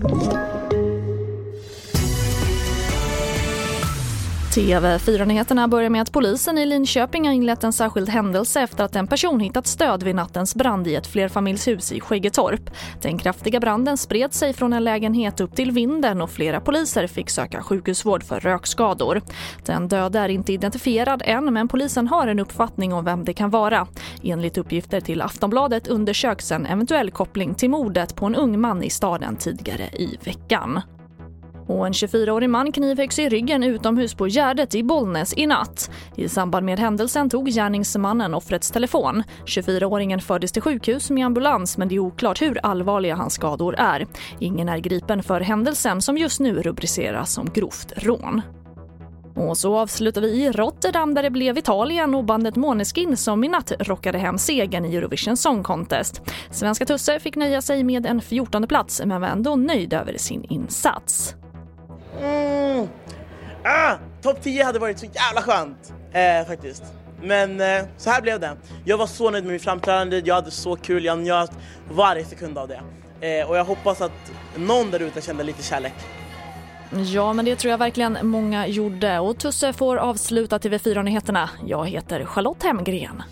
Thank you. TV4-nyheterna börjar med att polisen i Linköping har inlett en särskild händelse efter att en person hittat stöd vid nattens brand i ett flerfamiljshus i Skäggetorp. Den kraftiga branden spred sig från en lägenhet upp till vinden och flera poliser fick söka sjukhusvård för rökskador. Den döda är inte identifierad än men polisen har en uppfattning om vem det kan vara. Enligt uppgifter till Aftonbladet undersöks en eventuell koppling till mordet på en ung man i staden tidigare i veckan. Och en 24-årig man knivhöggs i ryggen utomhus på Gärdet i Bollnäs i natt. I samband med händelsen tog gärningsmannen offrets telefon. 24-åringen fördes till sjukhus med ambulans men det är oklart hur allvarliga hans skador är. Ingen är gripen för händelsen som just nu rubriceras som grovt rån. Och så avslutar vi i Rotterdam där det blev Italien och bandet Måneskin som i natt rockade hem segern i Eurovision Song Contest. Svenska Tusse fick nöja sig med en 14 plats men var ändå nöjd över sin insats. Mm. Ah, Topp 10 hade varit så jävla skönt eh, faktiskt. Men eh, så här blev det. Jag var så nöjd med mitt framträdande, jag hade så kul, jag njöt varje sekund av det. Eh, och jag hoppas att någon där ute kände lite kärlek. Ja, men det tror jag verkligen många gjorde. Och Tusse får avsluta TV4-nyheterna. Jag heter Charlotte Hemgren.